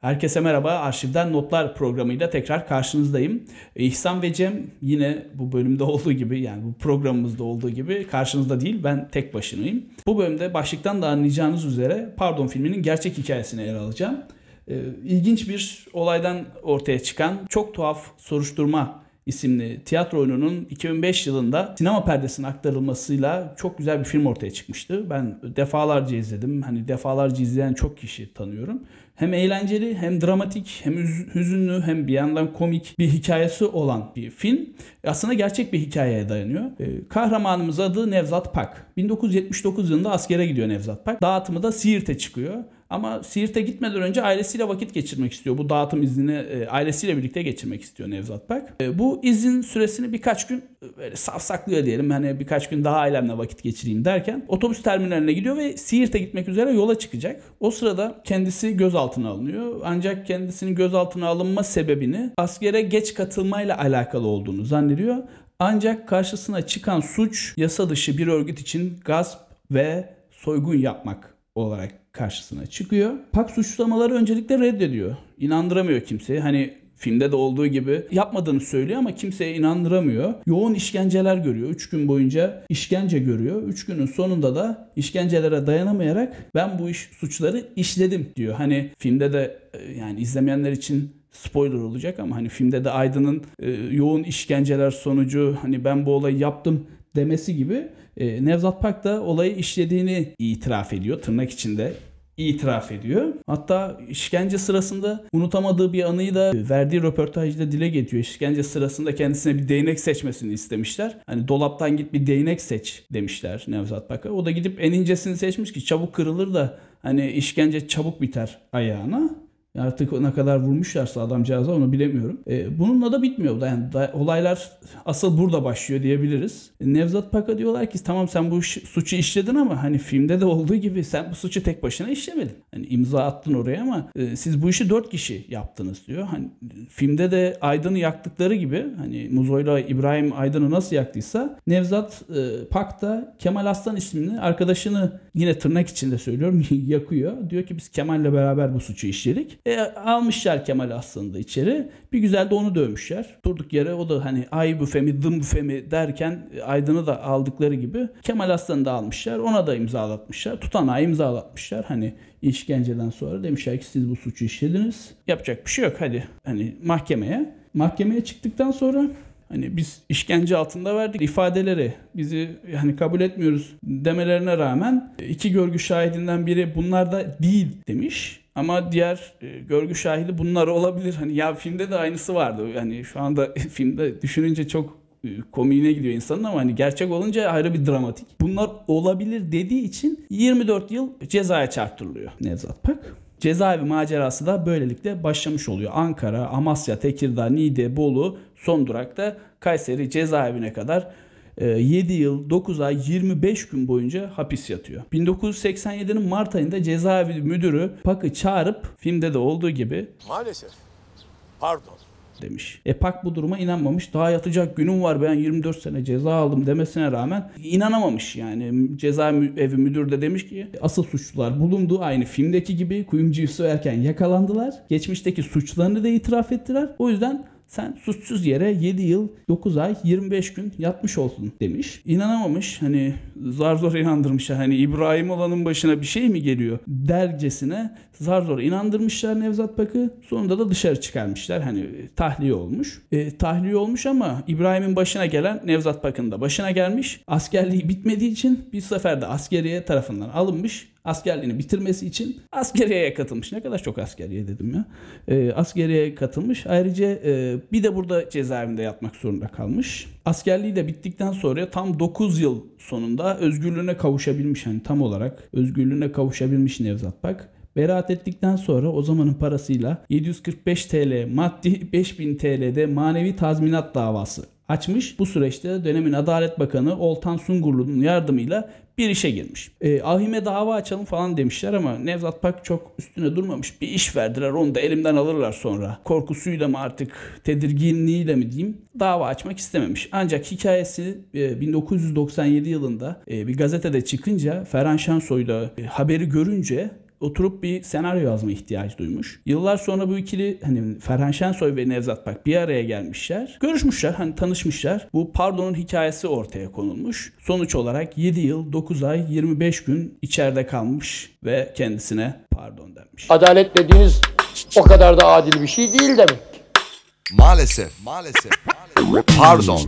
Herkese merhaba. Arşivden Notlar programıyla tekrar karşınızdayım. İhsan ve Cem yine bu bölümde olduğu gibi yani bu programımızda olduğu gibi karşınızda değil ben tek başınayım. Bu bölümde başlıktan da anlayacağınız üzere Pardon filminin gerçek hikayesini ele alacağım. Ee, ilginç bir olaydan ortaya çıkan çok tuhaf soruşturma isimli tiyatro oyununun 2005 yılında sinema perdesine aktarılmasıyla çok güzel bir film ortaya çıkmıştı. Ben defalarca izledim. Hani defalarca izleyen çok kişi tanıyorum. Hem eğlenceli hem dramatik hem hüzünlü hem bir yandan komik bir hikayesi olan bir film. Aslında gerçek bir hikayeye dayanıyor. Ee, kahramanımız adı Nevzat Pak. 1979 yılında askere gidiyor Nevzat Pak. Dağıtımı da Siirt'e çıkıyor. Ama Siirt'e gitmeden önce ailesiyle vakit geçirmek istiyor. Bu dağıtım iznini e, ailesiyle birlikte geçirmek istiyor Nevzat Pak. E, bu izin süresini birkaç gün e, böyle savsaklıyor diyelim. Hani birkaç gün daha ailemle vakit geçireyim derken otobüs terminaline gidiyor ve Siirt'e gitmek üzere yola çıkacak. O sırada kendisi gözaltına alınıyor. Ancak kendisinin gözaltına alınma sebebini askere geç katılmayla alakalı olduğunu zannediyor. Ancak karşısına çıkan suç yasa dışı bir örgüt için gasp ve soygun yapmak olarak karşısına çıkıyor. Pak suçlamaları öncelikle reddediyor. İnandıramıyor kimseyi. Hani filmde de olduğu gibi yapmadığını söylüyor ama kimseye inandıramıyor. Yoğun işkenceler görüyor. 3 gün boyunca işkence görüyor. 3 günün sonunda da işkencelere dayanamayarak ben bu iş suçları işledim diyor. Hani filmde de e, yani izlemeyenler için spoiler olacak ama hani filmde de Aydın'ın e, yoğun işkenceler sonucu hani ben bu olayı yaptım demesi gibi e, Nevzat Pak da olayı işlediğini itiraf ediyor tırnak içinde itiraf ediyor. Hatta işkence sırasında unutamadığı bir anıyı da verdiği röportajda dile getiriyor. İşkence sırasında kendisine bir değnek seçmesini istemişler. Hani dolaptan git bir değnek seç demişler Nevzat Pak'a. O da gidip en incesini seçmiş ki çabuk kırılır da hani işkence çabuk biter ayağına. Artık ne kadar vurmuşlarsa adamcağıza onu bilemiyorum. E, bununla da bitmiyor. Yani da, olaylar asıl burada başlıyor diyebiliriz. E, Nevzat Pak'a diyorlar ki tamam sen bu suçu işledin ama hani filmde de olduğu gibi sen bu suçu tek başına işlemedin. Hani imza attın oraya ama e, siz bu işi dört kişi yaptınız diyor. Hani filmde de Aydın'ı yaktıkları gibi hani Muzo'yla İbrahim Aydın'ı nasıl yaktıysa Nevzat e, Pak da Kemal Aslan isimli arkadaşını yine tırnak içinde söylüyorum yakıyor. Diyor ki biz Kemal'le beraber bu suçu işledik. E, almışlar Kemal aslında içeri. Bir güzel de onu dövmüşler. Durduk yere o da hani ay büfe mi dım büfe mi derken e, Aydın'ı da aldıkları gibi Kemal Aslan'ı da almışlar. Ona da imzalatmışlar. Tutanağı imzalatmışlar. Hani işkenceden sonra demişler ki siz bu suçu işlediniz. Yapacak bir şey yok hadi hani mahkemeye. Mahkemeye çıktıktan sonra hani biz işkence altında verdik ifadeleri bizi yani kabul etmiyoruz demelerine rağmen iki görgü şahidinden biri bunlar da değil demiş. Ama diğer e, görgü şahidi bunlar olabilir. Hani ya filmde de aynısı vardı. Yani şu anda filmde düşününce çok e, komiğine gidiyor insanın ama hani gerçek olunca ayrı bir dramatik. Bunlar olabilir dediği için 24 yıl cezaya çarptırılıyor Nevzat Pak. Cezaevi macerası da böylelikle başlamış oluyor. Ankara, Amasya, Tekirdağ, Niğde, Bolu son durakta Kayseri cezaevine kadar 7 ee, yıl 9 ay 25 gün boyunca hapis yatıyor. 1987'nin Mart ayında cezaevi müdürü Pak'ı çağırıp filmde de olduğu gibi Maalesef. Pardon demiş. E Pak bu duruma inanmamış. Daha yatacak günüm var ben 24 sene ceza aldım demesine rağmen inanamamış yani. Cezaevi müdür de demiş ki asıl suçlular bulundu. Aynı filmdeki gibi kuyumcuyu soyarken yakalandılar. Geçmişteki suçlarını da itiraf ettiler. O yüzden sen suçsuz yere 7 yıl 9 ay 25 gün yatmış olsun demiş. İnanamamış hani zar zor inandırmışlar hani İbrahim olanın başına bir şey mi geliyor dercesine zar zor inandırmışlar Nevzat Pak'ı sonunda da dışarı çıkarmışlar hani tahliye olmuş. E, tahliye olmuş ama İbrahim'in başına gelen Nevzat Pak'ın da başına gelmiş. Askerliği bitmediği için bir seferde askeriye tarafından alınmış askerliğini bitirmesi için askeriyeye katılmış. Ne kadar çok askeriye dedim ya. E, askeriyeye katılmış. Ayrıca e, bir de burada cezaevinde yatmak zorunda kalmış. Askerliği de bittikten sonra tam 9 yıl sonunda özgürlüğüne kavuşabilmiş. Yani tam olarak özgürlüğüne kavuşabilmiş Nevzat Pak. Beraat ettikten sonra o zamanın parasıyla 745 TL maddi 5000 TL'de manevi tazminat davası açmış. Bu süreçte dönemin Adalet Bakanı Oltan Sungurlu'nun yardımıyla bir işe girmiş. E, ahime dava açalım falan demişler ama Nevzat Pak çok üstüne durmamış. Bir iş verdiler onu da elimden alırlar sonra. Korkusuyla mı artık tedirginliğiyle mi diyeyim dava açmak istememiş. Ancak hikayesi e, 1997 yılında e, bir gazetede çıkınca Ferhan Şensoy'da e, haberi görünce oturup bir senaryo yazma ihtiyacı duymuş. Yıllar sonra bu ikili hani Ferhan Şensoy ve Nevzat Pak bir araya gelmişler. Görüşmüşler hani tanışmışlar. Bu Pardon'un hikayesi ortaya konulmuş. Sonuç olarak 7 yıl 9 ay 25 gün içeride kalmış ve kendisine pardon denmiş. Adalet dediğiniz o kadar da adil bir şey değil demek. Maalesef, maalesef, maalesef. Pardon.